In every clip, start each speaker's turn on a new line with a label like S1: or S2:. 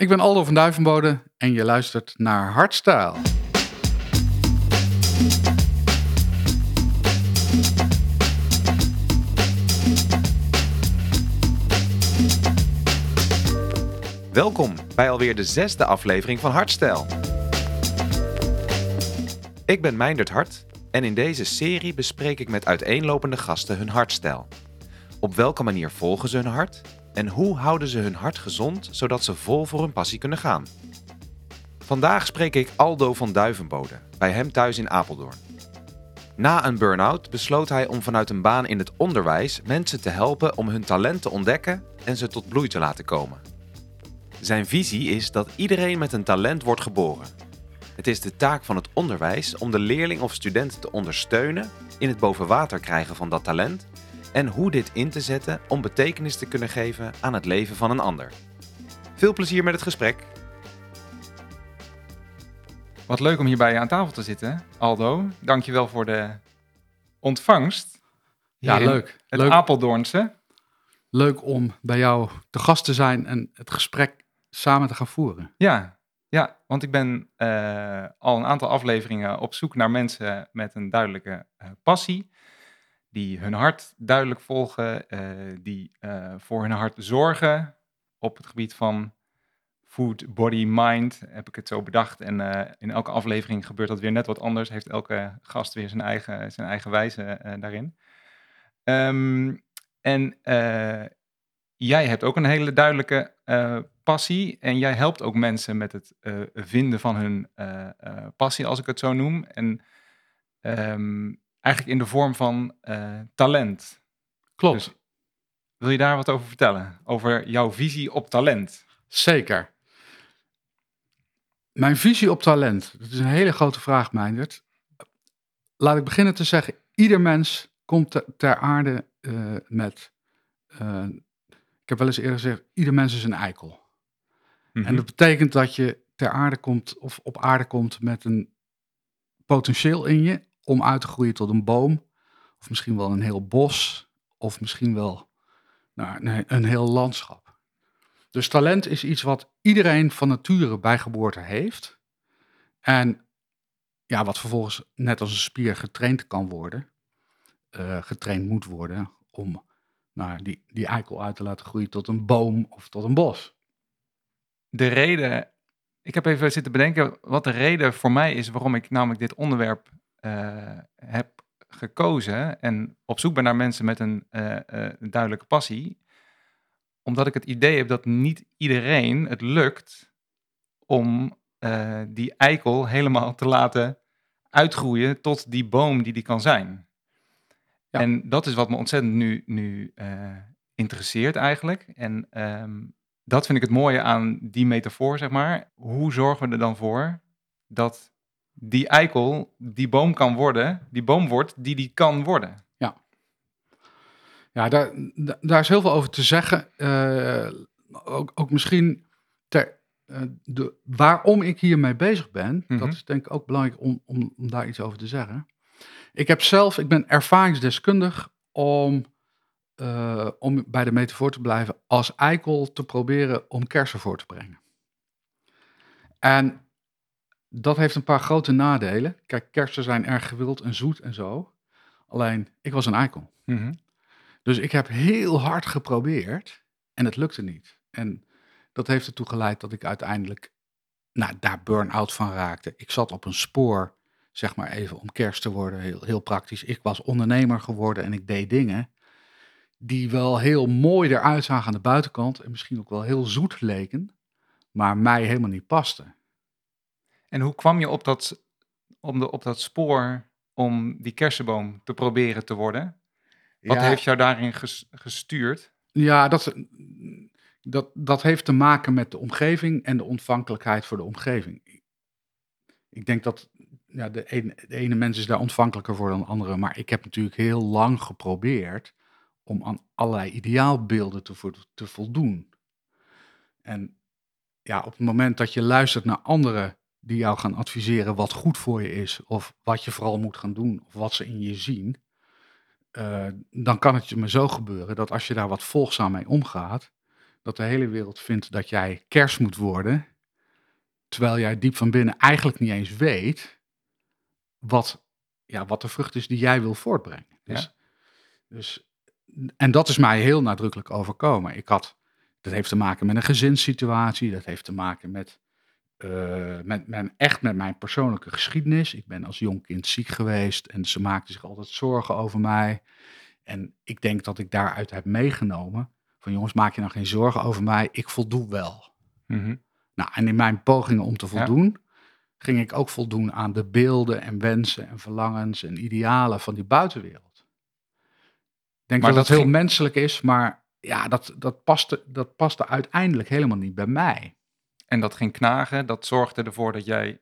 S1: Ik ben Aldo van Duivenbode en je luistert naar Hardstyle.
S2: Welkom bij alweer de zesde aflevering van Hardstyle. Ik ben Meindert Hart en in deze serie bespreek ik met uiteenlopende gasten hun hartstijl. Op welke manier volgen ze hun hart en hoe houden ze hun hart gezond zodat ze vol voor hun passie kunnen gaan? Vandaag spreek ik Aldo van Duivenbode, bij hem thuis in Apeldoorn. Na een burn-out besloot hij om vanuit een baan in het onderwijs mensen te helpen om hun talent te ontdekken en ze tot bloei te laten komen. Zijn visie is dat iedereen met een talent wordt geboren. Het is de taak van het onderwijs om de leerling of student te ondersteunen in het boven water krijgen van dat talent en hoe dit in te zetten om betekenis te kunnen geven aan het leven van een ander. Veel plezier met het gesprek.
S3: Wat leuk om hier bij je aan tafel te zitten, Aldo. Dankjewel voor de ontvangst.
S1: Ja, leuk.
S3: Het
S1: Leuk,
S3: Apeldoornse.
S1: leuk om bij jou te gast te zijn en het gesprek samen te gaan voeren.
S3: Ja, ja, want ik ben eh, al een aantal afleveringen op zoek naar mensen met een duidelijke eh, passie. Die hun hart duidelijk volgen, eh, die eh, voor hun hart zorgen op het gebied van food, body, mind. Heb ik het zo bedacht. En eh, in elke aflevering gebeurt dat weer net wat anders. Heeft elke gast weer zijn eigen, zijn eigen wijze daarin. Ehm, en jij hebt ook een hele duidelijke passie. En jij helpt ook mensen met het vinden van hun passie, als ik het zo noem. En ehm, eigenlijk in de vorm van eh, talent.
S1: Klopt,
S3: Dus wil je daar wat over vertellen? Over jouw visie op talent?
S1: zeker. Mijn visie op talent, dat is een hele grote vraag, Meindert. Laat ik beginnen te zeggen, ieder mens komt te- ter aarde eh, met... eh, ik heb wel eens eerder gezegd, ieder mens is een eikel.
S3: Mhm.
S1: En dat betekent dat je ter aarde komt of op aarde komt met een potentieel in je om uit te groeien tot een boom. Of misschien wel een heel bos. Of misschien wel nou, een, een heel landschap. Dus talent is iets wat iedereen van nature bij geboorte heeft. En ja, wat vervolgens net als een spier getraind kan worden. eh, getraind moet worden om nou, die, die eikel uit te laten groeien tot een boom of tot een bos.
S3: de reden, ik heb even zitten bedenken wat de reden voor mij is waarom ik namelijk dit onderwerp heb gekozen en op zoek ben naar mensen met een eh, eh, een duidelijke passie. Omdat ik het idee heb dat niet iedereen het lukt om eh, die eikel helemaal te laten uitgroeien tot die boom die die kan zijn.
S1: Ja.
S3: En dat is wat me ontzettend nu, nu eh, interesseert eigenlijk. En ehm, dat vind ik het mooie aan die metafoor, zeg maar. Hoe zorgen we er dan voor dat die eikel die boom kan worden, die boom wordt die die kan worden?
S1: Ja, daar, da- daar is heel veel over te zeggen. Eh, ook, ook misschien ter, eh, de, waarom ik hiermee bezig ben.
S3: Mhm.
S1: Dat is denk ik ook belangrijk om, om, om daar iets over te zeggen. Ik heb zelf, ik ben ervaringsdeskundig om, eh, om bij de metafoor te blijven, als eikel te proberen om kersen voor te brengen. En dat heeft een paar grote nadelen. Kijk, kersen zijn erg gewild en zoet en zo. Alleen, ik was een eikel.
S3: Mhm.
S1: Dus ik heb heel hard geprobeerd en het lukte niet. En dat heeft ertoe geleid dat ik uiteindelijk nou, daar burn-out van raakte. Ik zat op een spoor, zeg maar even om kerst te worden, heel, heel praktisch. Ik was ondernemer geworden en ik deed dingen die wel heel mooi eruit zagen aan de buitenkant en misschien ook wel heel zoet leken, maar mij helemaal niet pasten.
S3: En hoe kwam je op dat, om de, op dat spoor om die kersenboom te proberen te worden? Wat
S1: Ja.
S3: heeft jou daarin ges- gestuurd?
S1: Ja, dat, dat, dat heeft te maken met de omgeving en de ontvankelijkheid voor de omgeving. Ik denk dat ja, de, ene, de ene mens is daar ontvankelijker voor dan de andere, maar ik heb natuurlijk heel lang geprobeerd om aan allerlei ideaalbeelden te, vo- te voldoen. En ja, op het moment dat je luistert naar anderen die jou gaan adviseren wat goed voor je is, of wat je vooral moet gaan doen, of wat ze in je zien, eh, dan kan het je me zo gebeuren dat als je daar wat volgzaam mee omgaat, dat de hele wereld vindt dat jij kers moet worden, terwijl jij diep van binnen eigenlijk niet eens weet wat, ja, wat de vrucht is die jij wil voortbrengen. Dus,
S3: Ja.
S1: dus, en dat is mij heel nadrukkelijk overkomen. Ik had, dat heeft te maken met een gezinssituatie, dat heeft te maken met, eh, met, met, echt met mijn persoonlijke geschiedenis. Ik ben als jong kind ziek geweest en ze maakten zich altijd zorgen over mij. En ik denk dat ik daaruit heb meegenomen van jongens, maak je nou geen zorgen over mij, ik voldoe wel.
S3: Mhm.
S1: Nou, en in mijn pogingen om te
S3: Ja.
S1: voldoen, ging ik ook voldoen aan de beelden en wensen en verlangens en idealen van die buitenwereld. Ik denk
S3: Maar
S1: dat
S3: dat
S1: heel
S3: ging-
S1: menselijk is, maar ja, dat, dat, paste, dat paste uiteindelijk helemaal niet bij mij.
S3: En dat ging knagen, dat zorgde ervoor dat jij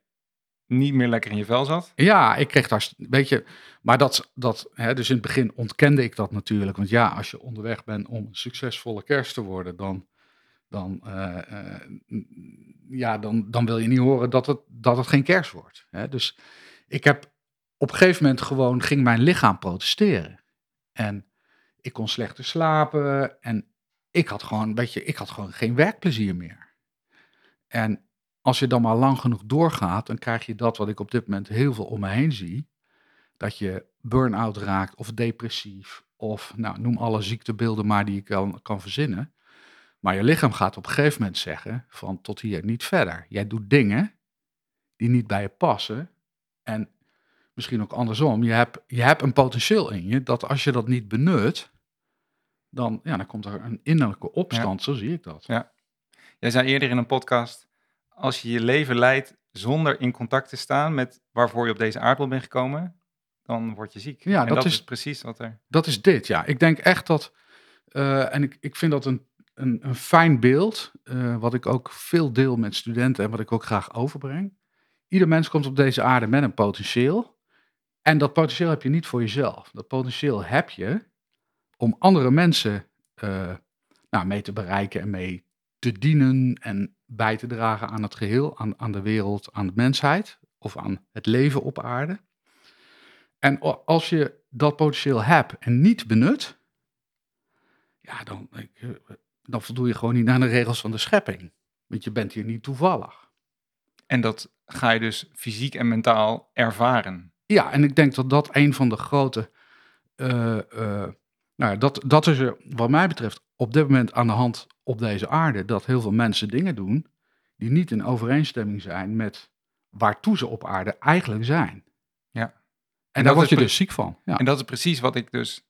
S3: niet meer lekker in je vel zat.
S1: Ja, ik kreeg daar, weet je, maar dat, dat hè, dus in het begin ontkende ik dat natuurlijk. Want ja, als je onderweg bent om een succesvolle kerst te worden, dan, dan, eh, eh, ja, dan, dan wil je niet horen dat het, dat het geen kerst wordt. Hè? Dus ik heb op een gegeven moment gewoon, ging mijn lichaam protesteren. En ik kon slechter slapen en ik had gewoon, weet je, ik had gewoon geen werkplezier meer. En als je dan maar lang genoeg doorgaat, dan krijg je dat wat ik op dit moment heel veel om me heen zie. Dat je burn-out raakt of depressief of nou, noem alle ziektebeelden maar die je kan, kan verzinnen. Maar je lichaam gaat op een gegeven moment zeggen van tot hier, niet verder. Jij doet dingen die niet bij je passen. En misschien ook andersom, je hebt, je hebt een potentieel in je dat als je dat niet benut, dan, ja, dan komt er een innerlijke opstand, zo zie ik dat.
S3: Ja. Jij zei eerder in een podcast, als je je leven leidt zonder in contact te staan met waarvoor je op deze aardbol bent gekomen, dan word je ziek.
S1: Ja,
S3: en
S1: dat
S3: dat,
S1: is-
S3: is... precies wat er...
S1: Dat is dit, ja. Ik denk echt dat, eh, en ik, ik vind dat een, een, een fijn beeld, eh, wat ik ook veel deel met studenten en wat ik ook graag overbreng. Ieder mens komt op deze aarde met een potentieel. En dat potentieel heb je niet voor jezelf. Dat potentieel heb je om andere mensen eh, nou, mee te bereiken en mee te dienen en bij te dragen aan het geheel, aan, aan de wereld, aan de mensheid of aan het leven op aarde. En als je dat potentieel hebt en niet benut, ja, dan, eh, dan voldoe je gewoon niet aan de regels van de schepping. Want je bent hier niet toevallig.
S3: En dat ga je dus fysiek en mentaal ervaren.
S1: Ja, en ik denk dat dat een van de grote. eh, eh, nou, ja, dat, dat is er, wat mij betreft, op dit moment aan de hand op deze aarde. Dat heel veel mensen dingen doen die niet in overeenstemming zijn met waartoe ze op aarde eigenlijk zijn.
S3: Ja.
S1: En, daar word je dus ziek van. Ja.
S3: En dat is precies wat ik dus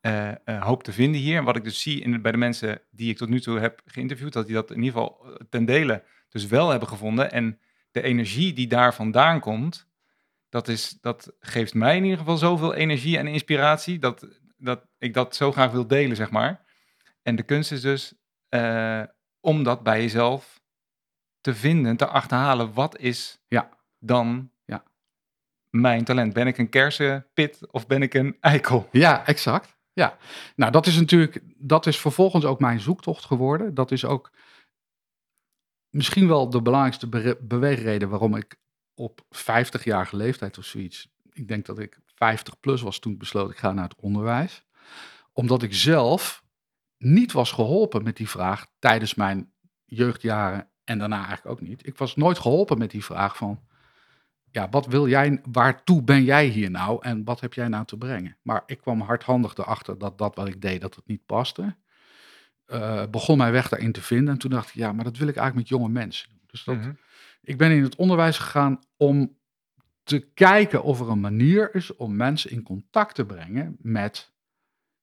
S3: eh, eh, hoop te vinden hier. En wat ik dus zie in, bij de mensen die ik tot nu toe heb geïnterviewd, dat die dat in ieder geval eh, ten dele dus wel hebben gevonden. En de energie die daar vandaan komt, dat, is, dat geeft mij in ieder geval zoveel energie en inspiratie, dat, dat ik dat zo graag wil delen, zeg maar. En de kunst is dus eh, om dat bij jezelf te vinden, te achterhalen. Wat is
S1: Ja.
S3: dan
S1: Ja.
S3: mijn talent? Ben ik een kersenpit of ben ik een eikel?
S1: Ja, exact. Ja, nou dat is natuurlijk, dat is vervolgens ook mijn zoektocht geworden. Dat is ook misschien wel de belangrijkste beweegreden waarom ik op 50-jarige leeftijd of zoiets, ik denk dat ik 50 plus was toen ik besloot ik ga naar het onderwijs. Omdat ik zelf niet was geholpen met die vraag tijdens mijn jeugdjaren en daarna eigenlijk ook niet. Ik was nooit geholpen met die vraag van, ja, wat wil jij, waartoe ben jij hier nou en wat heb jij nou te brengen? Maar ik kwam hardhandig erachter dat dat wat ik deed, dat het niet paste. Eh, begon mijn weg daarin te vinden en toen dacht ik, ja, maar dat wil ik eigenlijk met jonge mensen doen. Dus dat,
S3: Mhm.
S1: ik ben in het onderwijs gegaan om te kijken of er een manier is om mensen in contact te brengen met,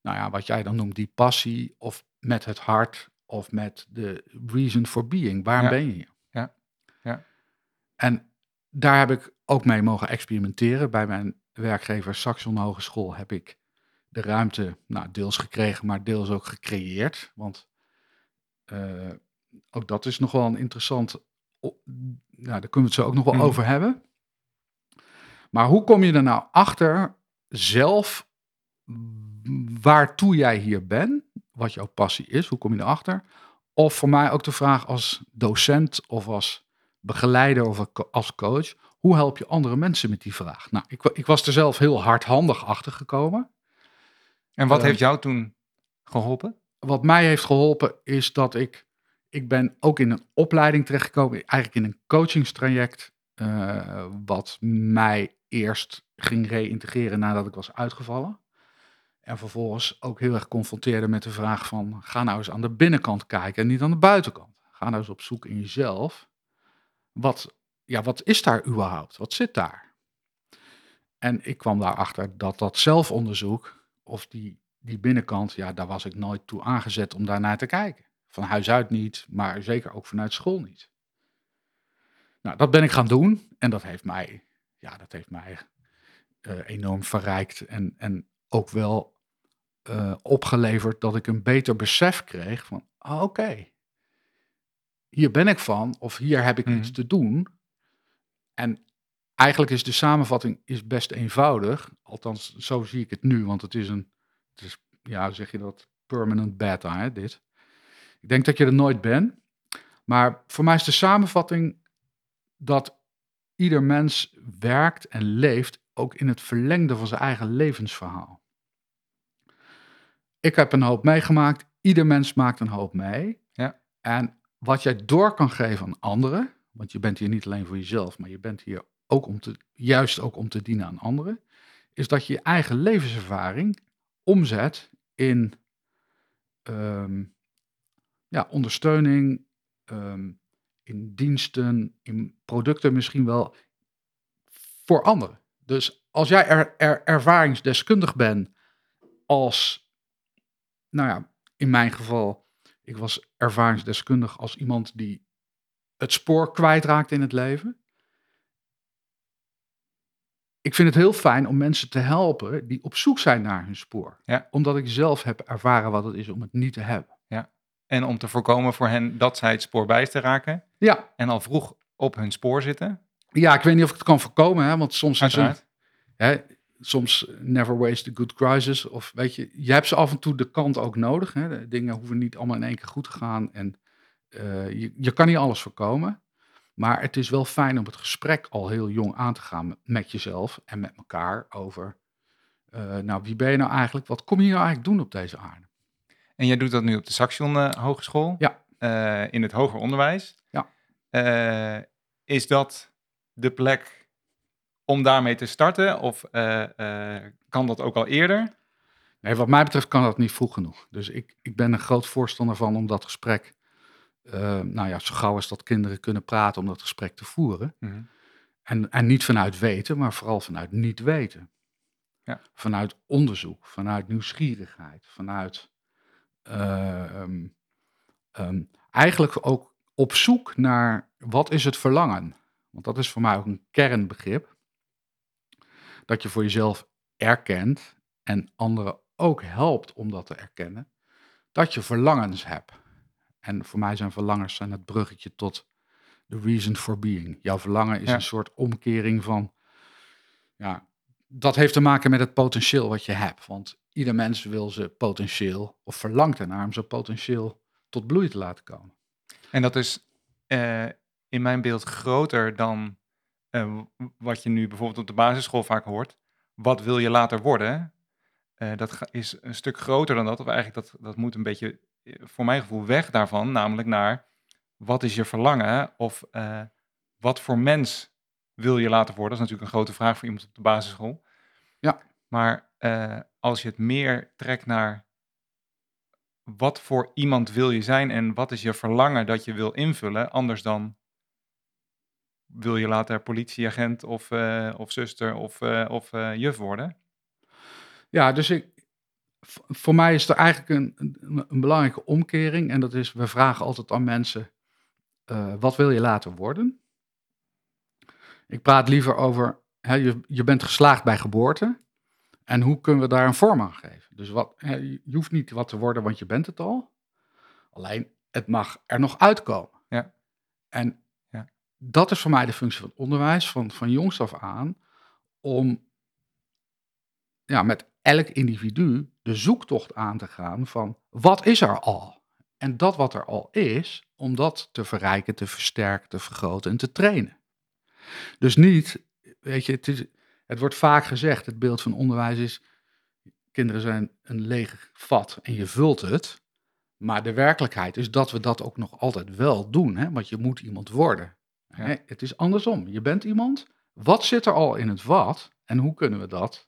S1: nou ja, wat jij dan noemt die passie, of met het hart, of met de reason for being. Waarom
S3: Ja.
S1: ben je?
S3: Ja. Ja.
S1: En daar heb ik ook mee mogen experimenteren. Bij mijn werkgever Saxion Hogeschool heb ik de ruimte, nou, deels gekregen, maar deels ook gecreëerd. Want eh, ook dat is nog wel een interessant. Nou, daar kunnen we het zo ook nog wel
S3: Mhm.
S1: over hebben. Maar hoe kom je er nou achter zelf waartoe jij hier bent, wat jouw passie is, hoe kom je erachter? Of voor mij ook de vraag als docent of als begeleider of als coach, hoe help je andere mensen met die vraag? Nou, ik, ik was er zelf heel hardhandig achter gekomen.
S3: En wat
S1: Eh,
S3: heeft jou toen geholpen?
S1: wat mij heeft geholpen is dat ik, ik ben ook in een opleiding terechtgekomen, eigenlijk in een coachingstraject, eh, wat mij eerst ging reïntegreren nadat ik was uitgevallen. En vervolgens ook heel erg confronteerde met de vraag van, ga nou eens aan de binnenkant kijken en niet aan de buitenkant. Ga nou eens op zoek in jezelf. Wat, ja, wat is daar überhaupt? Wat zit daar? En ik kwam daarachter dat dat zelfonderzoek, of die, die binnenkant, ja, daar was ik nooit toe aangezet om daarnaar te kijken. Van huis uit niet, maar zeker ook vanuit school niet. Nou, dat ben ik gaan doen en dat heeft mij, ja, dat heeft mij uh, enorm verrijkt en, en ook wel uh, opgeleverd dat ik een beter besef kreeg van, oh, oké, hier ben ik van of hier heb ik mm. iets te doen. En eigenlijk is de samenvatting is best eenvoudig, althans zo zie ik het nu, want het is een, het is, ja, zeg je dat, permanent beta, hè, dit. Ik denk dat je er nooit bent, maar voor mij is de samenvatting dat ieder mens werkt en leeft ook in het verlengde van zijn eigen levensverhaal. Ik heb een hoop meegemaakt. Ieder mens maakt een hoop mee.
S3: Ja.
S1: En wat jij door kan geven aan anderen, want je bent hier niet alleen voor jezelf, maar je bent hier ook om te, juist ook om te dienen aan anderen, is dat je je eigen levenservaring omzet in ehm, ja, ondersteuning, ehm, in diensten, in producten misschien wel voor anderen. Dus als jij er, er, ervaringsdeskundig bent als, nou ja, in mijn geval, ik was ervaringsdeskundig als iemand die het spoor kwijtraakt in het leven. Ik vind het heel fijn om mensen te helpen die op zoek zijn naar hun spoor.
S3: Ja.
S1: Omdat ik zelf heb ervaren wat het is om het niet te hebben.
S3: Ja. En om te voorkomen voor hen dat zij het spoor bijster raken.
S1: Ja.
S3: En al vroeg op hun spoor zitten.
S1: Ja, ik weet niet of ik het kan voorkomen, hè, want soms is het, hè, soms never waste a good crisis. Of weet je, je hebt ze af en toe de kant ook nodig. Hè. De dingen hoeven niet allemaal in één keer goed te gaan. En uh, je, je kan niet alles voorkomen. Maar het is wel fijn om het gesprek al heel jong aan te gaan met jezelf en met elkaar over, uh, nou wie ben je nou eigenlijk? Wat kom je nou eigenlijk doen op deze aarde?
S3: En jij doet dat nu op de Saxion uh, Hogeschool?
S1: Ja.
S3: In het hoger onderwijs?
S1: Ja.
S3: is dat de plek om daarmee te starten? Of kan dat ook al eerder?
S1: Nee, wat mij betreft kan dat niet vroeg genoeg. Dus ik, ik ben een groot voorstander van om dat gesprek uh, nou ja, zo gauw als dat kinderen kunnen praten om dat gesprek te voeren.
S3: Mhm.
S1: en, en niet vanuit weten, maar vooral vanuit niet weten.
S3: Ja.
S1: Vanuit onderzoek, vanuit nieuwsgierigheid, vanuit um, um, eigenlijk ook op zoek naar wat is het verlangen. Want dat is voor mij ook een kernbegrip. Dat je voor jezelf erkent en anderen ook helpt om dat te erkennen. Dat je verlangens hebt. En voor mij zijn verlangens zijn het bruggetje tot the reason for being. Jouw verlangen is
S3: Ja.
S1: een soort omkering van, ja, dat heeft te maken met het potentieel wat je hebt. Want ieder mens wil zijn potentieel, of verlangt ernaar om zijn potentieel tot bloei te laten komen.
S3: En dat is eh, in mijn beeld groter dan eh, wat je nu bijvoorbeeld op de basisschool vaak hoort. Wat wil je later worden? Eh, dat is een stuk groter dan dat. Of eigenlijk dat, dat moet een beetje, eh, voor mijn gevoel, weg daarvan. Namelijk naar wat is je verlangen? Of wat voor mens wil je later worden? Dat is natuurlijk een grote vraag voor iemand op de basisschool.
S1: Ja.
S3: Maar als je het meer trekt naar wat voor iemand wil je zijn en wat is je verlangen dat je wil invullen, anders dan wil je later politieagent of, eh, of zuster of, eh, of eh, juf worden.
S1: Ja, dus ik, voor mij is er eigenlijk een, een, belangrijke omkering. En dat is, we vragen altijd aan mensen, wat wil je later worden? Ik praat liever over, hè, je, je bent geslaagd bij geboorte. En hoe kunnen we daar een vorm aan geven? Dus wat, hè, je hoeft niet wat te worden, want je bent het al. Alleen, het mag er nog uitkomen.
S3: Ja.
S1: En. Dat is voor mij de functie van onderwijs, van, van jongs af aan, om ja, met elk individu de zoektocht aan te gaan van wat is er al? En dat wat er al is, om dat te verrijken, te versterken, te vergroten en te trainen. Dus niet, weet je, het, is, het wordt vaak gezegd, het beeld van onderwijs is, kinderen zijn een leeg vat en je vult het. Maar de werkelijkheid is dat we dat ook nog altijd wel doen, hè? want je moet iemand worden.
S3: Ja.
S1: Het is andersom. Je bent iemand. Wat zit er al in het wat en hoe kunnen we dat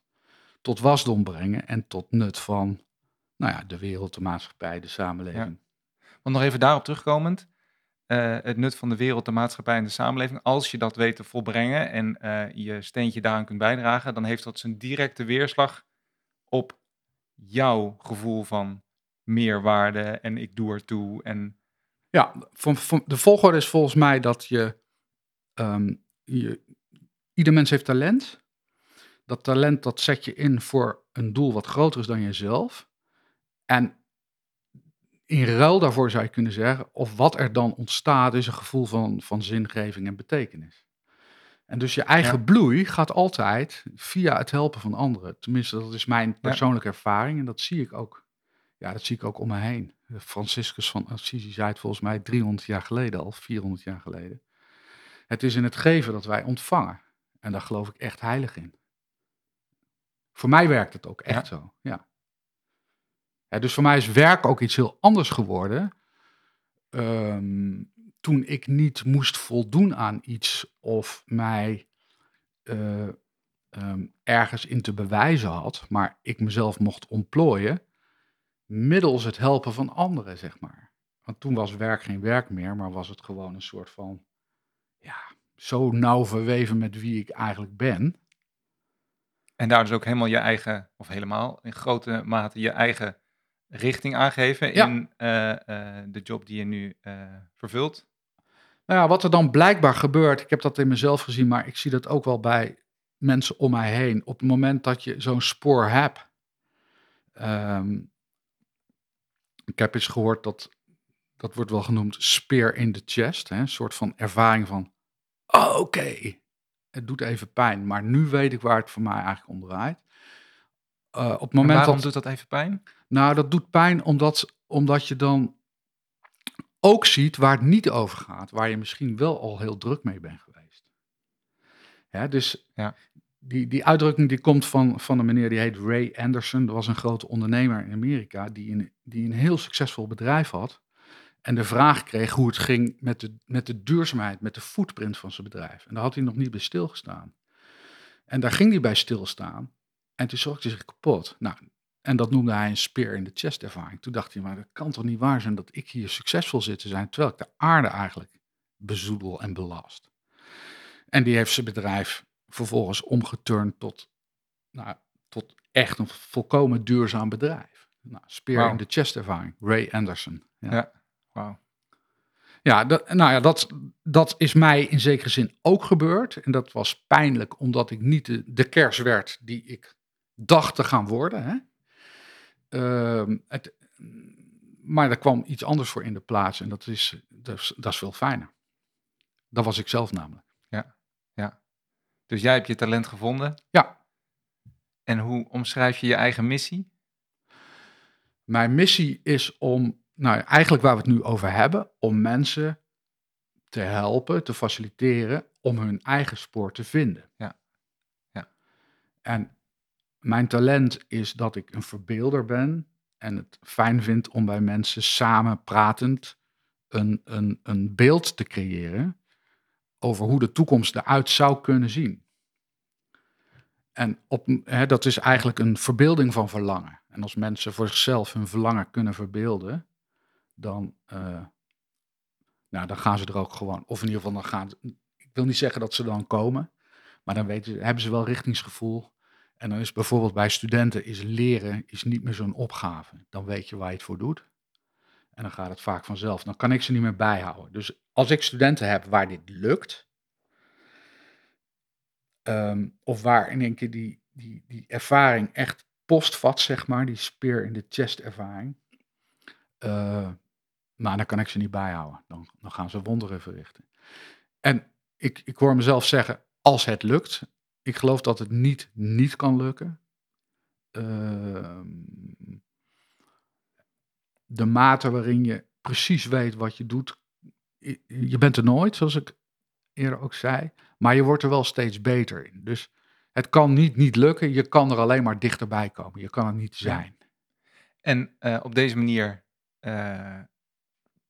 S1: tot wasdom brengen en tot nut van nou ja, de wereld, de maatschappij, de samenleving?
S3: Want nog even daarop terugkomend. eh, het nut van de wereld, de maatschappij en de samenleving. Als je dat weet te volbrengen en eh, je steentje daaraan kunt bijdragen, dan heeft dat zijn directe weerslag op jouw gevoel van meerwaarde en ik doe ertoe. En
S1: Ja, van, van, de volgorde is volgens mij dat je, ehm, je. Ieder mens heeft talent. Dat talent dat zet je in voor een doel wat groter is dan jezelf. En in ruil daarvoor zou je kunnen zeggen, of wat er dan ontstaat, is een gevoel van, van zingeving en betekenis. En dus je eigen
S3: Ja.
S1: bloei gaat altijd via het helpen van anderen. Tenminste, dat is mijn persoonlijke ervaring en dat zie ik ook. Ja, dat zie ik ook om me heen. Franciscus van Assisi zei het volgens mij 300 jaar geleden al, 400 jaar geleden. Het is in het geven dat wij ontvangen. En daar geloof ik echt heilig in. Voor mij werkt het ook echt zo, ja. Ja, dus voor mij is werk ook iets heel anders geworden. ehm, toen ik niet moest voldoen aan iets of mij eh, ehm, ergens in te bewijzen had, maar ik mezelf mocht ontplooien middels het helpen van anderen, zeg maar. Want toen was werk geen werk meer, maar was het gewoon een soort van, ja, zo nauw verweven met wie ik eigenlijk ben.
S3: En daar dus ook helemaal je eigen, of helemaal in grote mate je eigen richting aangeven
S1: Ja.
S3: in eh, eh, de job die je nu eh, vervult.
S1: Nou ja, wat er dan blijkbaar gebeurt, ik heb dat in mezelf gezien, maar ik zie dat ook wel bij mensen om mij heen. Op het moment dat je zo'n spoor hebt. ehm, ik heb eens gehoord dat, dat wordt wel genoemd spear in the chest. Hè, een soort van ervaring van, oh, oké, het doet even pijn, maar nu weet ik waar het voor mij eigenlijk om draait. Eh, op het
S3: En
S1: moment
S3: waarom
S1: dat,
S3: doet dat even pijn?
S1: nou, dat doet pijn omdat, omdat je dan ook ziet waar het niet over gaat, waar je misschien wel al heel druk mee bent geweest. Ja, dus
S3: Ja.
S1: die, die uitdrukking die komt van, van een meneer die heet Ray Anderson. Dat was een grote ondernemer in Amerika die een, die een heel succesvol bedrijf had. En de vraag kreeg hoe het ging met de, met de duurzaamheid, met de footprint van zijn bedrijf. En daar had hij nog niet bij stilgestaan. En daar ging hij bij stilstaan. En toen zorgde hij zich kapot. Nou, en dat noemde hij een spear in de chest ervaring. Toen dacht hij, maar dat kan toch niet waar zijn dat ik hier succesvol zit te zijn, terwijl ik de aarde eigenlijk bezoedel en belast. En die heeft zijn bedrijf vervolgens omgeturnd tot, nou, tot echt een volkomen duurzaam bedrijf. Nou,
S3: Wauw.
S1: in de chest ervaring, Ray Anderson. Ja.
S3: Ja. Wauw.
S1: Ja, dat, nou ja, dat, dat is mij in zekere zin ook gebeurd. En dat was pijnlijk, omdat ik niet de, de kers werd die ik dacht te gaan worden. Hè? Ehm, het, maar er kwam iets anders voor in de plaats en dat is, dat is, dat is veel fijner. Dat was ik zelf namelijk.
S3: Dus jij hebt je talent gevonden.
S1: Ja.
S3: En hoe omschrijf je je eigen missie?
S1: Mijn missie is om, nou eigenlijk waar we het nu over hebben, om mensen te helpen, te faciliteren om hun eigen spoor te vinden.
S3: Ja. Ja.
S1: En mijn talent is dat ik een verbeelder ben en het fijn vind om bij mensen samen pratend een, een, een beeld te creëren over hoe de toekomst eruit zou kunnen zien. En op, hè, dat is eigenlijk een verbeelding van verlangen. En als mensen voor zichzelf hun verlangen kunnen verbeelden, dan, eh, nou, dan gaan ze er ook gewoon, of in ieder geval dan gaan, ik wil niet zeggen dat ze dan komen, maar dan weten, hebben ze wel richtingsgevoel. En dan is bijvoorbeeld bij studenten is leren is niet meer zo'n opgave. Dan weet je waar je het voor doet. En dan gaat het vaak vanzelf. Dan kan ik ze niet meer bijhouden. Dus als ik studenten heb waar dit lukt, ehm, of waar in één keer die, die, die ervaring echt postvat, zeg maar, die spear in de chest ervaring, eh, nou, dan kan ik ze niet bijhouden. Dan, dan gaan ze wonderen verrichten. En ik, ik hoor mezelf zeggen, als het lukt, ik geloof dat het niet niet kan lukken. Ehm, de mate waarin je precies weet wat je doet, je- bent er nooit, zoals ik eerder ook zei, maar je wordt er wel steeds beter in. Dus het kan niet niet lukken, je kan er alleen maar dichterbij komen. Je kan er niet zijn.
S3: En eh, op deze manier eh,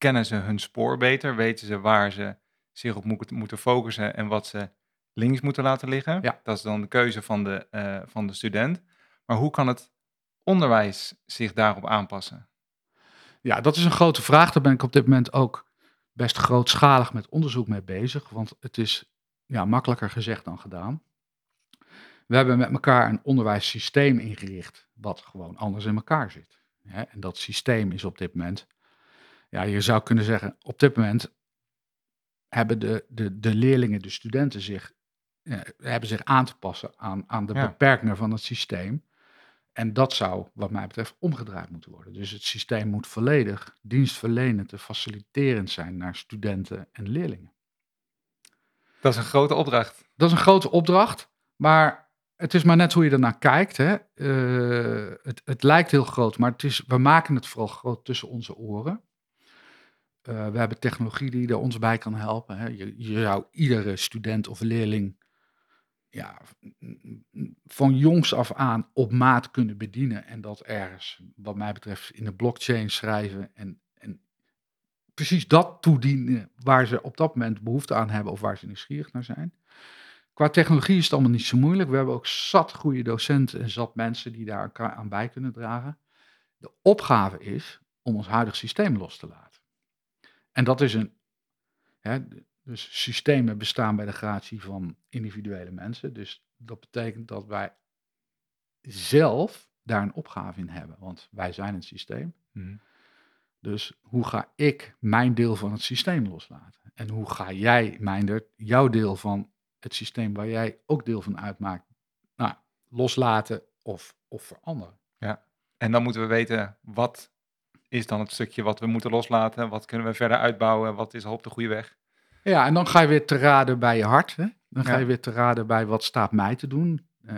S3: kennen ze hun spoor beter, weten ze waar ze zich op moeten focussen en wat ze links moeten laten liggen.
S1: Ja.
S3: Dat is dan de keuze van de, eh, van de student. Maar hoe kan het onderwijs zich daarop aanpassen?
S1: Ja, dat is een grote vraag. Daar ben ik op dit moment ook best grootschalig met onderzoek mee bezig. Want het is ja, makkelijker gezegd dan gedaan. We hebben met elkaar een onderwijssysteem ingericht, wat gewoon anders in elkaar zit. En dat systeem is op dit moment, ja, je zou kunnen zeggen, op dit moment hebben de, de, de leerlingen, de studenten zich, eh, hebben zich aan te passen aan, aan de
S3: Ja.
S1: beperkingen van het systeem. En dat zou, wat mij betreft, omgedraaid moeten worden. Dus het systeem moet volledig dienstverlenend en faciliterend zijn naar studenten en leerlingen.
S3: Dat is een grote opdracht.
S1: Dat is een grote opdracht, maar het is maar net hoe je ernaar kijkt. Hè. Eh, het, het lijkt heel groot, maar het is, we maken het vooral groot tussen onze oren. Eh, we hebben technologie die er ons bij kan helpen. Hè. Je, je zou iedere student of leerling ja, van jongs af aan op maat kunnen bedienen. En dat ergens, wat mij betreft, in de blockchain schrijven. En, en precies dat toedienen waar ze op dat moment behoefte aan hebben of waar ze nieuwsgierig naar zijn. Qua technologie is het allemaal niet zo moeilijk. We hebben ook zat goede docenten en zat mensen die daar aan bij kunnen dragen. De opgave is om ons huidig systeem los te laten. En dat is een. Hè, dus systemen bestaan bij de gratie van individuele mensen. Dus dat betekent dat wij zelf daar een opgave in hebben. Want wij zijn een systeem. Dus hoe ga ik mijn deel van het systeem loslaten? En hoe ga jij, Mijndert, jouw deel van het systeem waar jij ook deel van uitmaakt, nou, loslaten of, of veranderen?
S3: En dan moeten we weten wat is dan het stukje wat we moeten loslaten, wat kunnen we verder uitbouwen, wat is al op de goede weg.
S1: Ja, en dan ga je weer te raden bij je hart. Hè? Dan ga
S3: Ja.
S1: je weer te raden bij wat staat mij te doen. Eh,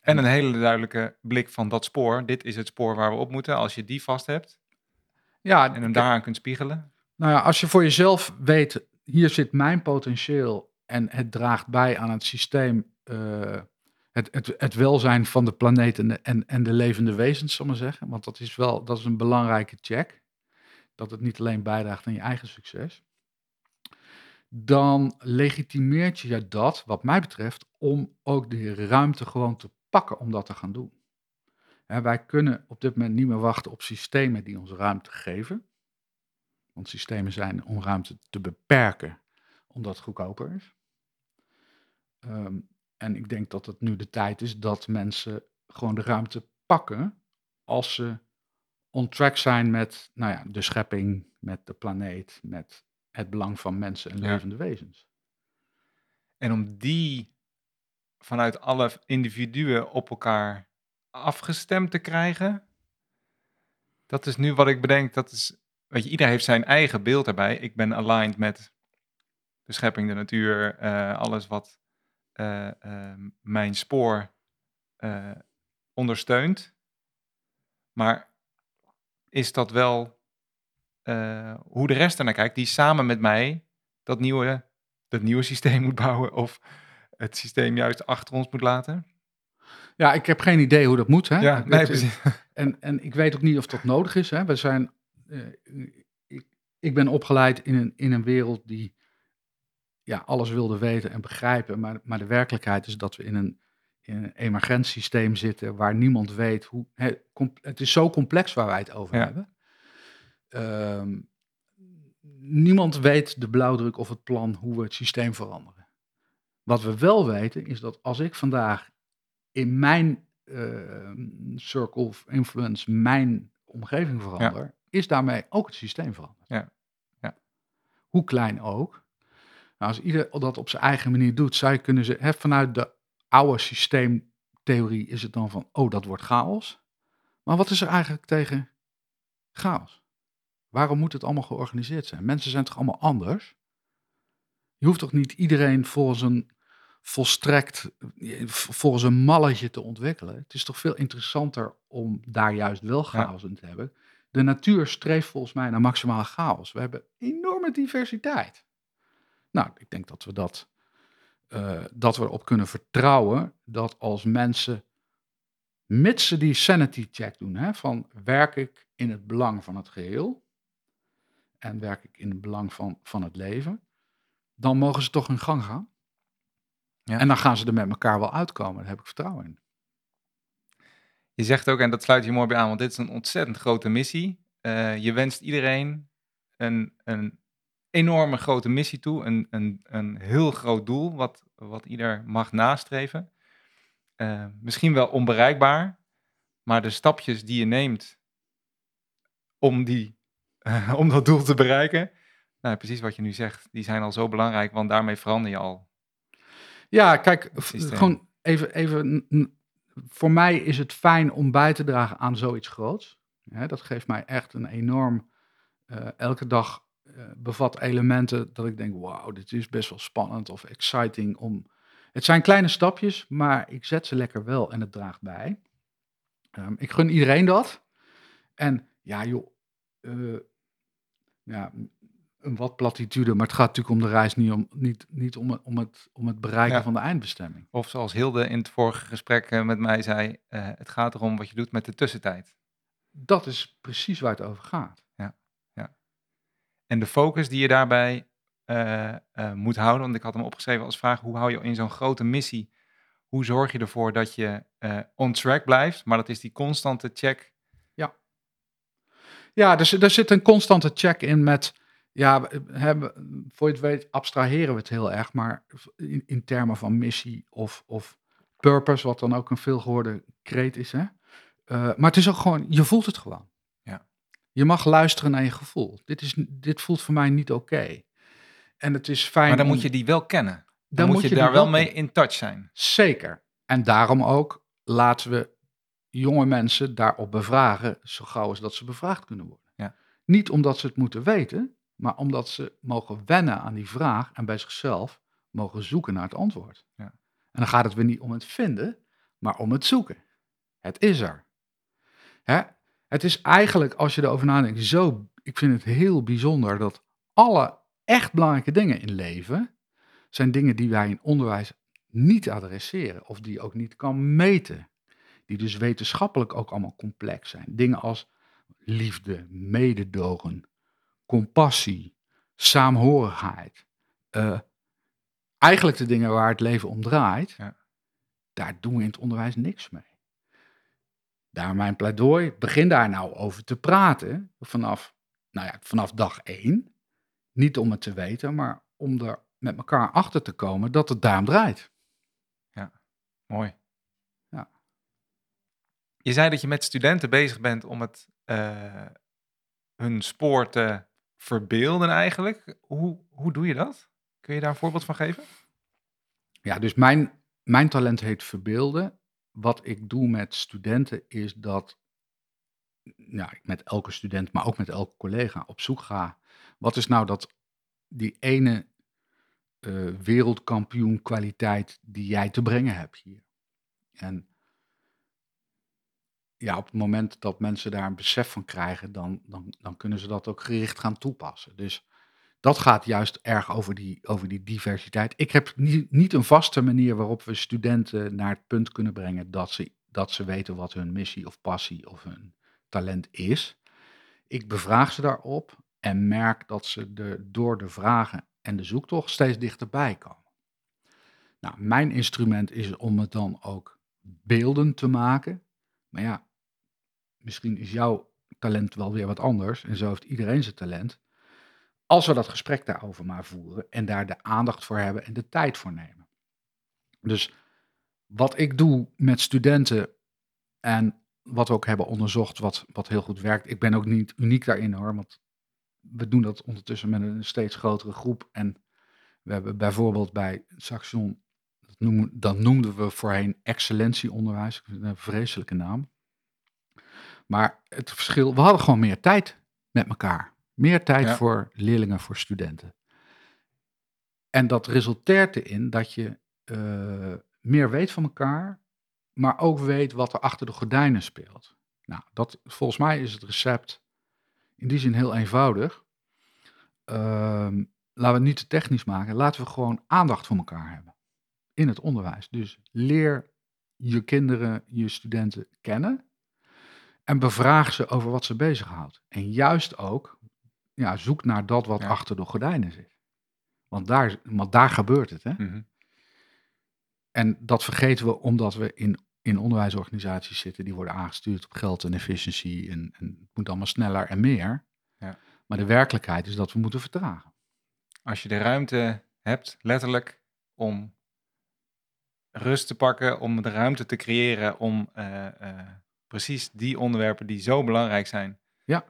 S3: En een hele duidelijke blik van dat spoor. Dit is het spoor waar we op moeten. Als je die vast hebt
S1: ja,
S3: en hem daaraan kunt spiegelen.
S1: Nou ja, als je voor jezelf weet, hier zit mijn potentieel en het draagt bij aan het systeem, eh, het, het, het welzijn van de planeet en de, en, de levende wezens, zal maar zeggen. Want dat is wel, dat is een belangrijke check. Dat het niet alleen bijdraagt aan je eigen succes. Dan legitimeert je dat, wat mij betreft, om ook de ruimte gewoon te pakken om dat te gaan doen. Wij kunnen op dit moment niet meer wachten op systemen die ons ruimte geven. Want systemen zijn om ruimte te beperken, omdat het goedkoper is. Ehm, en ik denk dat het nu de tijd is dat mensen gewoon de ruimte pakken als ze on track zijn met nou ja, de schepping, met de planeet, met het belang van mensen en
S3: Ja.
S1: levende wezens.
S3: En om die vanuit alle individuen op elkaar afgestemd te krijgen. Dat is nu wat ik bedenk. Dat is, weet je, ieder heeft zijn eigen beeld daarbij. Ik ben aligned met de schepping, de natuur, eh, alles wat eh, eh, mijn spoor eh, ondersteunt. Maar is dat wel eh, hoe de rest ernaar kijkt, die samen met mij dat nieuwe, dat nieuwe systeem moet bouwen of het systeem juist achter ons moet laten?
S1: Ja, ik heb geen idee hoe dat moet. Hè?
S3: Ja, nee, precies.
S1: En, en ik weet ook niet of dat nodig is. Hè. We zijn, ik, ik ben opgeleid in een, in een wereld die ja, alles wilde weten en begrijpen. Maar, maar de werkelijkheid is dat we in een, in een emergent systeem zitten waar niemand weet hoe. Com- het is zo complex waar wij het over
S3: Ja.
S1: hebben. Ehm, niemand weet de blauwdruk of het plan hoe we het systeem veranderen. Wat we wel weten is dat als ik vandaag in mijn eh, circle of influence, mijn omgeving verander, is daarmee ook het systeem veranderd.
S3: Ja. Ja.
S1: Hoe klein ook. Nou, als ieder dat op zijn eigen manier doet, zou je kunnen hè, vanuit de oude systeemtheorie is het dan van, oh, dat wordt chaos. Maar wat is er eigenlijk tegen chaos? Waarom moet het allemaal georganiseerd zijn? Mensen zijn toch allemaal anders? Je hoeft toch niet iedereen volgens een volstrekt, eh, volgens een malletje te ontwikkelen? Het is toch veel interessanter om daar juist wel chaos in te hebben. De natuur streeft volgens mij naar maximale chaos. We hebben enorme diversiteit. Nou, ik denk dat we dat, eh, dat we erop kunnen vertrouwen dat als mensen mits ze die sanity check doen, hè, van werk ik in het belang van het geheel en werk ik in het belang van, van het leven, dan mogen ze toch hun gang gaan.
S3: Ja.
S1: En dan gaan ze er met elkaar wel uitkomen, daar heb ik vertrouwen in.
S3: Je zegt ook, en dat sluit je mooi bij aan, want dit is een ontzettend grote missie. Eh, je wenst iedereen een, een enorme grote missie toe, een, een, een heel groot doel, wat, wat ieder mag nastreven. Eh, misschien wel onbereikbaar, maar de stapjes die je neemt om, die, om dat doel te bereiken, nou, precies wat je nu zegt, die zijn al zo belangrijk, want daarmee verander je al.
S1: Ja, kijk, gewoon even, even. Voor mij is het fijn om bij te dragen aan zoiets groots. Dat geeft mij echt een enorm. eh, elke dag eh, bevat elementen dat ik denk: wauw, dit is best wel spannend of exciting. Om... Het zijn kleine stapjes, maar ik zet ze lekker wel en het draagt bij. Ehm, ik gun iedereen dat. En ja, joh. eh, ja, een wat platitude, maar het gaat natuurlijk om de reis, niet om, niet, niet om, het- om, het, om het bereiken
S3: Ja.
S1: van de eindbestemming.
S3: Of zoals Hilde in het vorige gesprek eh, met mij zei, het gaat erom wat je doet met de tussentijd.
S1: Dat is precies waar het over gaat.
S3: En de focus die je daarbij eh, eh, moet houden, want ik had hem opgeschreven als vraag, hoe hou je in zo'n grote missie, hoe zorg je ervoor dat je eh, on track blijft, maar dat is die constante check.
S1: Ja, dus er zit een constante check in met, ja, hebben, voor je het weet abstraheren we het heel erg, maar in, in termen van missie of, of purpose, wat dan ook een veelgehoorde kreet is. Hè? Maar het is ook gewoon, je voelt het gewoon. Je mag luisteren naar je gevoel. Dit, is, dit voelt voor mij niet oké. En het is fijn
S3: Maar dan
S1: om-
S3: moet je die wel kennen. Dan,
S1: dan
S3: moet je, daar wel mee in touch zijn.
S1: Zeker. En daarom ook laten we jonge mensen daarop bevragen, zo gauw als dat ze bevraagd kunnen worden.
S3: Ja.
S1: Niet omdat ze het moeten weten, maar omdat ze mogen wennen aan die vraag en bij zichzelf mogen zoeken naar het antwoord.
S3: Ja.
S1: En dan gaat het weer niet om het vinden, maar om het zoeken. Het is er. Hè? Het is eigenlijk, als je erover nadenkt, zo, ik vind het heel bijzonder dat alle echt belangrijke dingen in leven, zijn dingen die wij in onderwijs niet adresseren of die je ook niet kan meten. Die dus wetenschappelijk ook allemaal complex zijn. Dingen als liefde, mededogen, compassie, saamhorigheid. Eh, eigenlijk de dingen waar het leven om draait,
S3: Ja.
S1: daar doen we in het onderwijs niks mee. Daar mijn pleidooi, begin daar nou over te praten vanaf, nou ja, vanaf dag één. Niet om het te weten, maar om er met elkaar achter te komen dat het daarom draait.
S3: Mooi.
S1: Ja.
S3: Je zei dat je met studenten bezig bent om het, eh, hun spoor te verbeelden eigenlijk. Hoe, hoe doe je dat? Kun je daar een voorbeeld van geven?
S1: Ja, dus mijn, mijn talent heet verbeelden. Wat ik doe met studenten is dat ja, ik met elke student, maar ook met elke collega op zoek ga. Wat is nou dat die ene eh, wereldkampioen kwaliteit die jij te brengen hebt hier? En ja, op het moment dat mensen daar een besef van krijgen, dan, dan, dan kunnen ze dat ook gericht gaan toepassen. Dus dat gaat juist erg over die, over die diversiteit. Ik heb niet, niet een vaste manier waarop we studenten naar het punt kunnen brengen dat ze, dat ze weten wat hun missie of passie of hun talent is. Ik bevraag ze daarop en merk dat ze er door de vragen en de zoektocht steeds dichterbij komen. Nou, mijn instrument is om het dan ook beelden te maken. Maar ja, misschien is jouw talent wel weer wat anders en zo heeft iedereen zijn talent. Als we dat gesprek daarover maar voeren en daar de aandacht voor hebben en de tijd voor nemen. Dus wat ik doe met studenten en wat we ook hebben onderzocht, wat, wat heel goed werkt. Ik ben ook niet uniek daarin hoor, want we doen dat ondertussen met een steeds grotere groep. En we hebben bijvoorbeeld bij Saxion, dat, dat noemden we voorheen excellentieonderwijs, een vreselijke naam. Maar het verschil, we hadden gewoon meer tijd met elkaar. Meer tijd
S3: Ja.
S1: voor leerlingen, voor studenten. En dat resulteert erin dat je eh, meer weet van elkaar, maar ook weet wat er achter de gordijnen speelt. Nou, dat, volgens mij is het recept in die zin heel eenvoudig. Ehm, laten we het niet te technisch maken. Laten we gewoon aandacht voor elkaar hebben in het onderwijs. Dus leer je kinderen, je studenten kennen. En bevraag ze over wat ze bezighoudt. En juist ook, ja, zoek naar dat wat
S3: Ja.
S1: achter de gordijnen zit. Want daar, want daar gebeurt het. Hè?
S3: Mhm.
S1: En dat vergeten we omdat we in, in onderwijsorganisaties zitten. Die worden aangestuurd op geld en efficiëntie. En, en het moet allemaal sneller en meer.
S3: Ja.
S1: Maar de werkelijkheid is dat we moeten vertragen.
S3: Als je de ruimte hebt, letterlijk, om rust te pakken, om de ruimte te creëren om eh, eh, precies die onderwerpen die zo belangrijk zijn,
S1: Ja.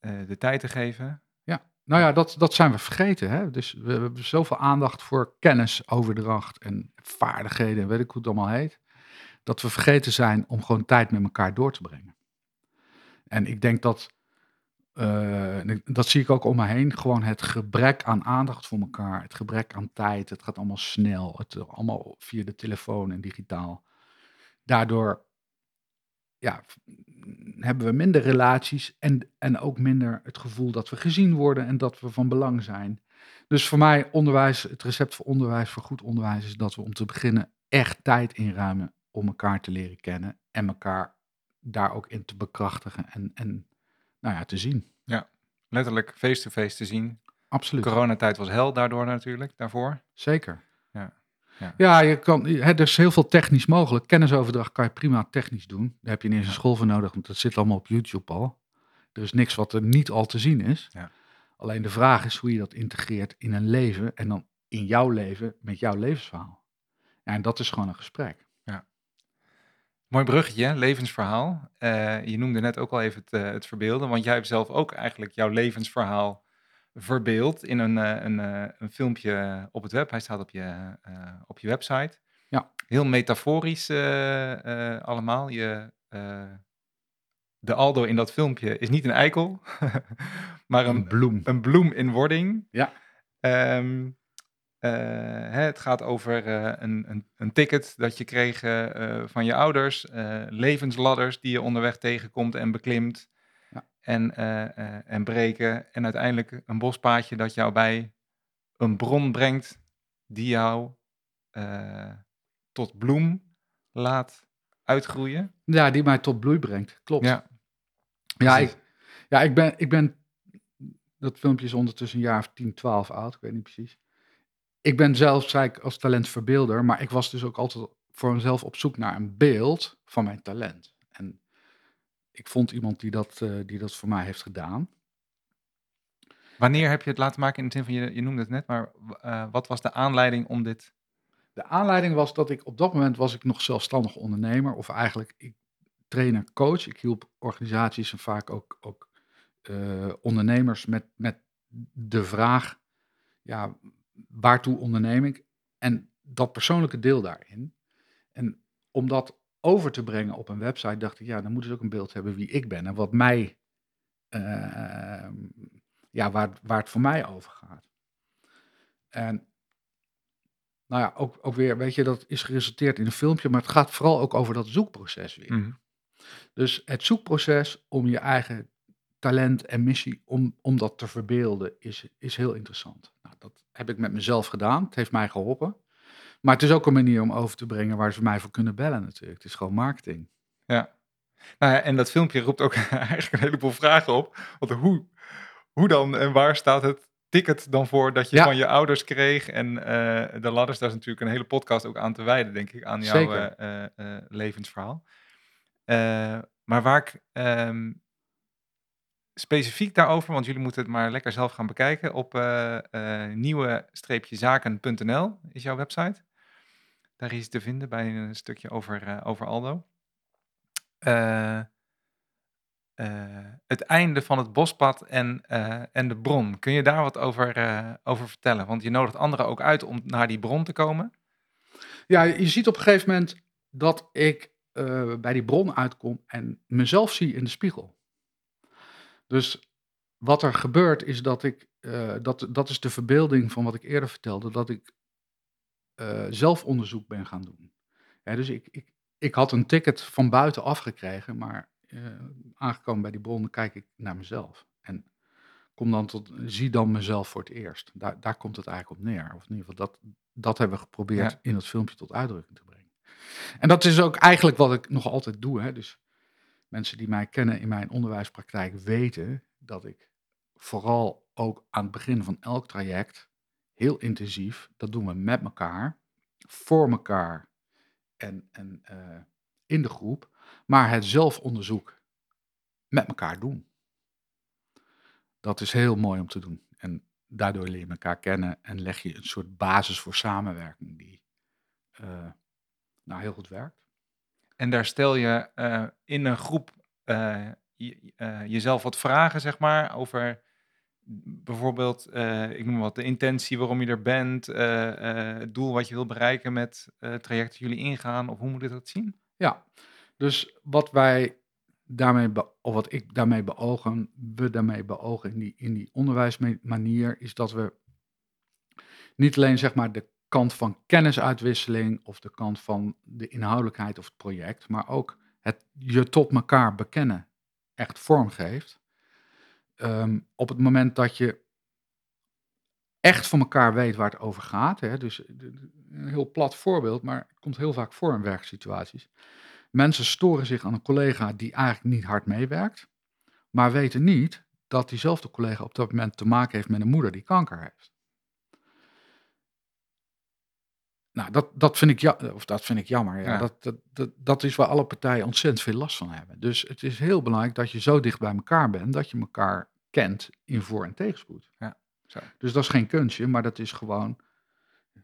S3: Eh, de tijd te geven.
S1: Nou ja, dat, dat zijn we vergeten. Hè? Dus we, hebben zoveel aandacht voor kennisoverdracht en vaardigheden en weet ik hoe het allemaal heet. Dat we vergeten zijn om gewoon tijd met elkaar door te brengen. En ik denk dat, eh, dat zie ik ook om me heen, gewoon het gebrek aan aandacht voor elkaar, het gebrek aan tijd, het gaat allemaal snel, het allemaal via de telefoon en digitaal. Daardoor ja, hebben we minder relaties en, en ook minder het gevoel dat we gezien worden en dat we van belang zijn. Dus voor mij onderwijs, het recept voor onderwijs, voor goed onderwijs, is dat we om te beginnen echt tijd inruimen om elkaar te leren kennen en elkaar daar ook in te bekrachtigen en, en nou ja, te zien.
S3: Letterlijk face-to-face te zien.
S1: Absoluut.
S3: Coronatijd was hel daardoor natuurlijk, daarvoor.
S1: Zeker.
S3: Ja. Ja.
S1: Ja, je kan, hè, er is heel veel technisch mogelijk. Kennisoverdracht kan je prima technisch doen. Daar heb je niet eens een school voor nodig, want dat zit allemaal op YouTube al. Er is niks wat er niet al te zien is.
S3: Ja.
S1: Alleen de vraag is hoe je dat integreert in een leven en dan in jouw leven met jouw levensverhaal. Ja, en dat is gewoon een gesprek.
S3: Mooi bruggetje, levensverhaal. Eh, je noemde net ook al even het, eh, het verbeelden, want jij hebt zelf ook eigenlijk jouw levensverhaal verbeeld in een, eh, een, eh, een filmpje op het web. Hij staat op je, eh, op je website.
S1: Ja.
S3: Heel metaforisch allemaal. Je, de Aldo in dat filmpje is niet een eikel, maar
S1: Een
S3: een,
S1: bloem.
S3: een bloem in wording.
S1: Ja.
S3: Ehm, eh, hè, het gaat over een, een, een ticket dat je kreeg van je ouders, levensladders die je onderweg tegenkomt en beklimt. En, eh, eh, en breken. En uiteindelijk een bospaadje dat jou bij een bron brengt die jou eh, tot bloem laat uitgroeien.
S1: Ja, die mij tot bloei brengt. Klopt.
S3: Ja,
S1: Ja, ik, ja ik, ben, ik ben. Dat filmpje is ondertussen een jaar of 10, 12 oud. Ik weet niet precies. Ik ben zelf, zei ik, als talentverbeelder. Maar ik was dus ook altijd voor mezelf op zoek naar een beeld van mijn talent. En ik vond iemand die dat, eh, die dat voor mij heeft gedaan.
S3: Wanneer heb je het laten maken in de zin van, je, je noemde het net, maar eh, wat was de aanleiding om dit...
S1: De aanleiding was dat ik op dat moment was ik nog zelfstandig ondernemer. Of eigenlijk ik trainer, coach. Ik hielp organisaties en vaak ook, ook eh, ondernemers met, met de vraag, ja, waartoe onderneem ik? En dat persoonlijke deel daarin. En om dat over te brengen op een website, dacht ik, ja, dan moeten ze ook een beeld hebben wie ik ben en wat mij, eh, ja, waar, waar het voor mij over gaat. En nou ja, ook, ook weer, weet je, dat is geresulteerd in een filmpje, maar het gaat vooral ook over dat zoekproces weer.
S3: Mhm.
S1: Dus het zoekproces om je eigen talent en missie, om, om dat te verbeelden, is, is heel interessant. Nou, dat heb ik met mezelf gedaan. Het heeft mij geholpen. Maar het is ook een manier om over te brengen waar ze mij voor kunnen bellen natuurlijk. Het is gewoon marketing.
S3: Ja. Nou ja, en dat filmpje roept ook eigenlijk een heleboel vragen op. Want hoe, hoe dan en waar staat het ticket dan voor dat je
S1: Ja.
S3: van je ouders kreeg? En eh, de ladders, daar is natuurlijk een hele podcast ook aan te wijden, denk ik, aan jouw eh, eh, levensverhaal. Maar waar ik ehm, specifiek daarover, want jullie moeten het maar lekker zelf gaan bekijken, op nieuwe-zaken.nl is jouw website. Daar is te vinden bij een stukje over, eh, over Aldo. Eh, eh, het einde van het bospad en, en de bron. Kun je daar wat over, over vertellen? Want je nodigt anderen ook uit om naar die bron te komen.
S1: Ja, je ziet op een gegeven moment dat ik bij die bron uitkom en mezelf zie in de spiegel. Dus wat er gebeurt is dat ik, dat, dat is de verbeelding van wat ik eerder vertelde, dat ik eh, zelfonderzoek ben gaan doen. Dus ik, ik, ik had een ticket van buiten afgekregen, maar eh, aangekomen bij die bron kijk ik naar mezelf. En kom dan tot, zie dan mezelf voor het eerst. Daar, daar komt het eigenlijk op neer. Of in ieder geval, dat, dat hebben we geprobeerd
S3: Ja.
S1: in dat filmpje tot uitdrukking te brengen. En dat is ook eigenlijk wat ik nog altijd doe. Hè? Dus mensen die mij kennen in mijn onderwijspraktijk weten dat ik vooral ook aan het begin van elk traject heel intensief, dat doen we met elkaar, voor elkaar en, en eh, in de groep, maar het zelfonderzoek met elkaar doen. Dat is heel mooi om te doen. En daardoor leer je elkaar kennen en leg je een soort basis voor samenwerking die uh, nou heel goed werkt.
S3: En daar stel je uh, in een groep je, jezelf wat vragen, zeg maar, over bijvoorbeeld, ik noem wat, de intentie waarom je er bent, het doel wat je wil bereiken met het traject dat jullie ingaan, of hoe moet je dat zien?
S1: Ja, dus wat wij daarmee, of wat ik daarmee beogen, we daarmee beogen in die, in die onderwijsmanier, is dat we niet alleen zeg maar de kant van kennisuitwisseling of de kant van de inhoudelijkheid of het project, maar ook het je tot elkaar bekennen echt vormgeeft. Um, op het moment dat je echt van elkaar weet waar het over gaat, hè, dus een heel plat voorbeeld, maar het komt heel vaak voor in werksituaties. Mensen storen zich aan een collega die eigenlijk niet hard meewerkt, maar weten niet dat diezelfde collega op dat moment te maken heeft met een moeder die kanker heeft. Nou, dat, dat, vind, ik ja, of dat vind ik jammer. Ja. Dat, dat, dat, dat is waar alle partijen ontzettend veel last van hebben. Dus het is heel belangrijk dat je zo dicht bij elkaar bent dat je elkaar kent in voor- en tegenspoed.
S3: Ja, zo.
S1: Dus dat is geen kunstje, maar dat is gewoon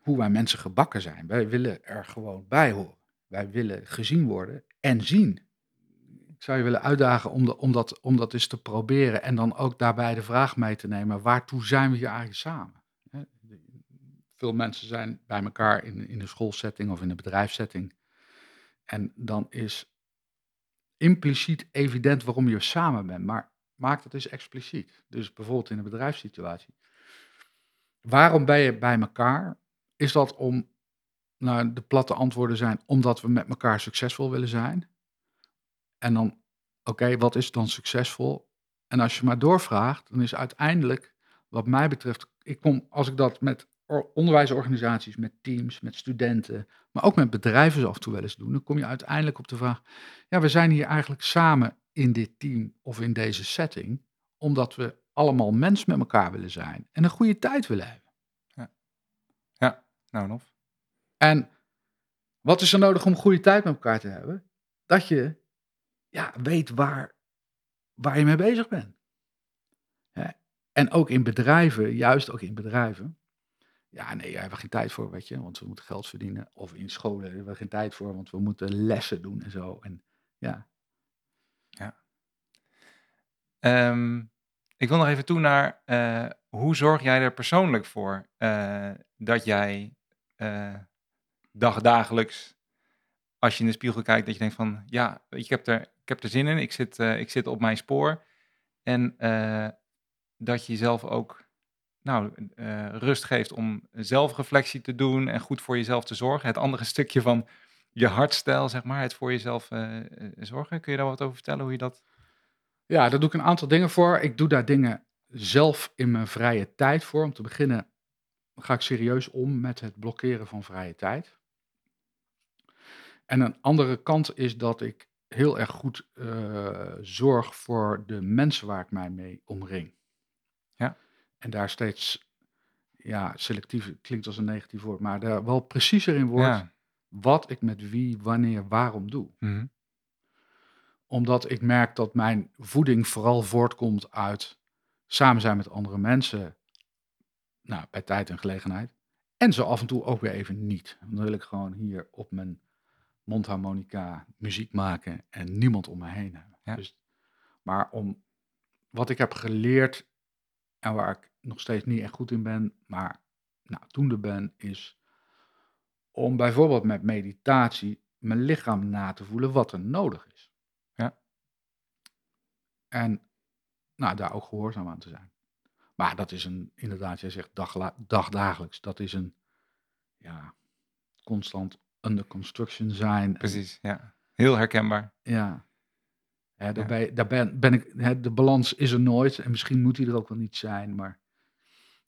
S1: hoe wij mensen gebakken zijn. Wij willen er gewoon bij horen. Wij willen gezien worden en zien. Ik zou je willen uitdagen om, de, om, dat, om dat eens te proberen en dan ook daarbij de vraag mee te nemen: waartoe zijn we hier eigenlijk samen? Veel mensen zijn bij elkaar in, in een schoolsetting of in een bedrijfssetting. En dan is impliciet evident waarom je samen bent, maar maak dat eens expliciet. Dus bijvoorbeeld in een bedrijfssituatie. Waarom ben je bij elkaar? Is dat om nou, de platte antwoorden zijn omdat we met elkaar succesvol willen zijn. En dan, oké, wat is dan succesvol? En als je maar doorvraagt, dan is uiteindelijk, wat mij betreft, ik kom, als ik dat met onderwijsorganisaties, met teams, met studenten, maar ook met bedrijven af en toe wel eens doen, dan kom je uiteindelijk op de vraag, ja, we zijn hier eigenlijk samen in dit team of in deze setting, omdat we allemaal mens met elkaar willen zijn en een goede tijd willen hebben.
S3: Ja, ja nou nog.
S1: En wat is er nodig om goede tijd met elkaar te hebben? Dat je ja, weet waar, waar je mee bezig bent. En ook in bedrijven, juist ook in bedrijven. Ja, nee, daar hebben we geen tijd voor, weet je, want we moeten geld verdienen. Of in scholen hebben we geen tijd voor, want we moeten lessen doen en zo. En. Ja.
S3: Um, ik wil nog even toe naar uh, hoe zorg jij er persoonlijk voor uh, dat jij uh, dagdagelijks, als je in de spiegel kijkt, dat je denkt van, ja, ik heb er, ik heb er zin in, ik zit, ik zit op mijn spoor. En dat je jezelf ook nou, rust geeft om zelfreflectie te doen en goed voor jezelf te zorgen. Het andere stukje van je hartstijl, zeg maar, het voor jezelf zorgen. Kun je daar wat over vertellen, hoe je dat...
S1: Ja, daar doe ik een aantal dingen voor. Ik doe daar dingen zelf in mijn vrije tijd voor. Om te beginnen ga ik serieus om met het blokkeren van vrije tijd. En een andere kant is dat ik heel erg goed uh, zorg voor de mensen waar ik mij mee omring.
S3: Ja.
S1: En daar steeds, ja, selectief klinkt als een negatief woord, maar daar wel preciezer in wordt ja. wat ik met wie, wanneer, waarom doe.
S3: Mm -hmm.
S1: Omdat ik merk dat mijn voeding vooral voortkomt uit samen zijn met andere mensen, nou, bij tijd en gelegenheid. En zo af en toe ook weer even niet. Dan wil ik gewoon hier op mijn mondharmonica muziek maken en niemand om me heen hebben.
S3: Ja.
S1: Dus, maar om wat ik heb geleerd en waar ik nog steeds niet echt goed in ben, maar nou, doende ben, is om bijvoorbeeld met meditatie mijn lichaam na te voelen wat er nodig is. En nou, daar ook gehoorzaam aan te zijn. Maar dat is een, inderdaad, jij zegt dag, dagdagelijks, dat is een ja, constant under construction zijn.
S3: Precies, ja. Heel herkenbaar.
S1: Ja. daarbij, ja. daar ben, ben ik, hè, de balans is er nooit en misschien moet die er ook wel niet zijn, maar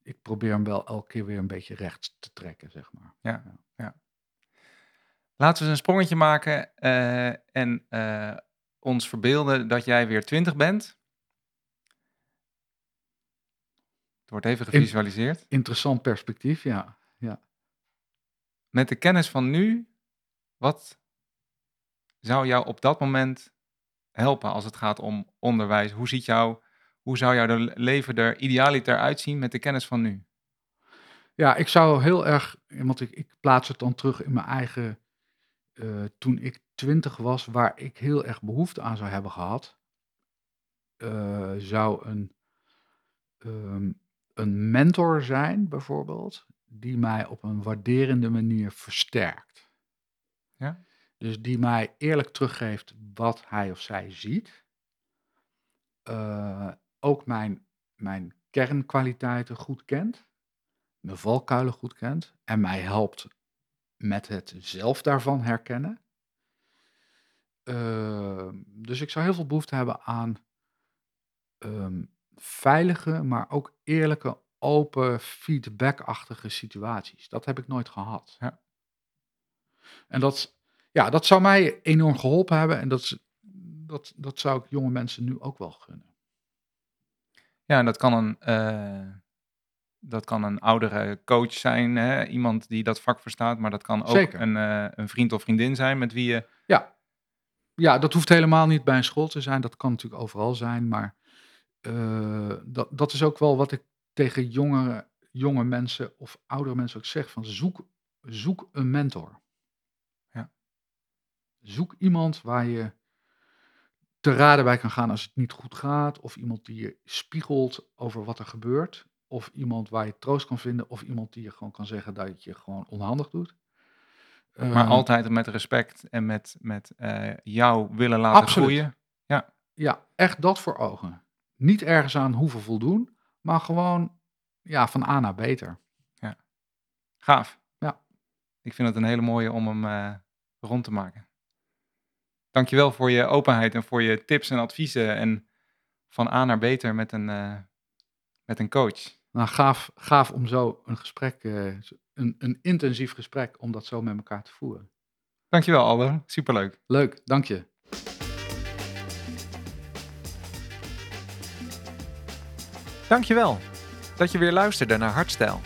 S1: ik probeer hem wel elke keer weer een beetje recht te trekken, zeg maar.
S3: Ja, ja. Laten we eens een sprongetje maken eh, en eh, ons verbeelden dat jij weer 20 bent. Het wordt even gevisualiseerd.
S1: Interessant perspectief, ja. ja.
S3: Met de kennis van nu, wat zou jou op dat moment helpen als het gaat om onderwijs? Hoe, ziet jou, hoe zou jouw leven er idealiter uitzien met de kennis van nu?
S1: Ja, ik zou heel erg, want ik, ik plaats het dan terug in mijn eigen, eh, toen ik twintig was, waar ik heel erg behoefte aan zou hebben gehad, eh, zou een, ehm, een mentor zijn, bijvoorbeeld, die mij op een waarderende manier versterkt.
S3: Ja.
S1: Dus die mij eerlijk teruggeeft wat hij of zij ziet. Uh, ook mijn, mijn kernkwaliteiten goed kent. Mijn valkuilen goed kent. En mij helpt met het zelf daarvan herkennen. Uh, dus ik zou heel veel behoefte hebben aan um, veilige, maar ook eerlijke, open, feedbackachtige situaties. Dat heb ik nooit gehad.
S3: Ja.
S1: En dat, ja, dat zou mij enorm geholpen hebben. En dat, dat, dat zou ik jonge mensen nu ook wel gunnen.
S3: Ja, en dat kan een, uh, dat kan een oudere coach zijn, hè? iemand die dat vak verstaat, maar dat kan ook
S1: Zeker.
S3: een, uh, een vriend of vriendin zijn met wie je.
S1: Ja. Ja, dat hoeft helemaal niet bij een school te zijn. Dat kan natuurlijk overal zijn. Maar uh, dat, dat is ook wel wat ik tegen jongere, jonge mensen of oudere mensen ook zeg: van zoek, zoek een mentor.
S3: Ja.
S1: Zoek iemand waar je te raden bij kan gaan als het niet goed gaat. Of iemand die je spiegelt over wat er gebeurt. Of iemand waar je troost kan vinden. Of iemand die je gewoon kan zeggen dat je gewoon onhandig doet.
S3: Maar
S1: Uh,
S3: altijd met respect en met, met uh, jou willen laten
S1: Absoluut.
S3: groeien. Ja,
S1: Ja, echt dat voor ogen. Niet ergens aan hoeven voldoen, maar gewoon ja, van A naar beter.
S3: gaaf.
S1: Ja.
S3: Ik vind het een hele mooie om hem eh, rond te maken. Dankjewel voor je openheid en voor je tips en adviezen. En van A naar beter met een, eh, met een coach.
S1: Nou, gaaf, gaaf om zo een gesprek, eh, een, een intensief gesprek, om dat zo met elkaar te voeren.
S3: Dankjewel Aldo, superleuk.
S1: Leuk, dank je.
S2: Dankjewel dat je weer luisterde naar Hartstijl.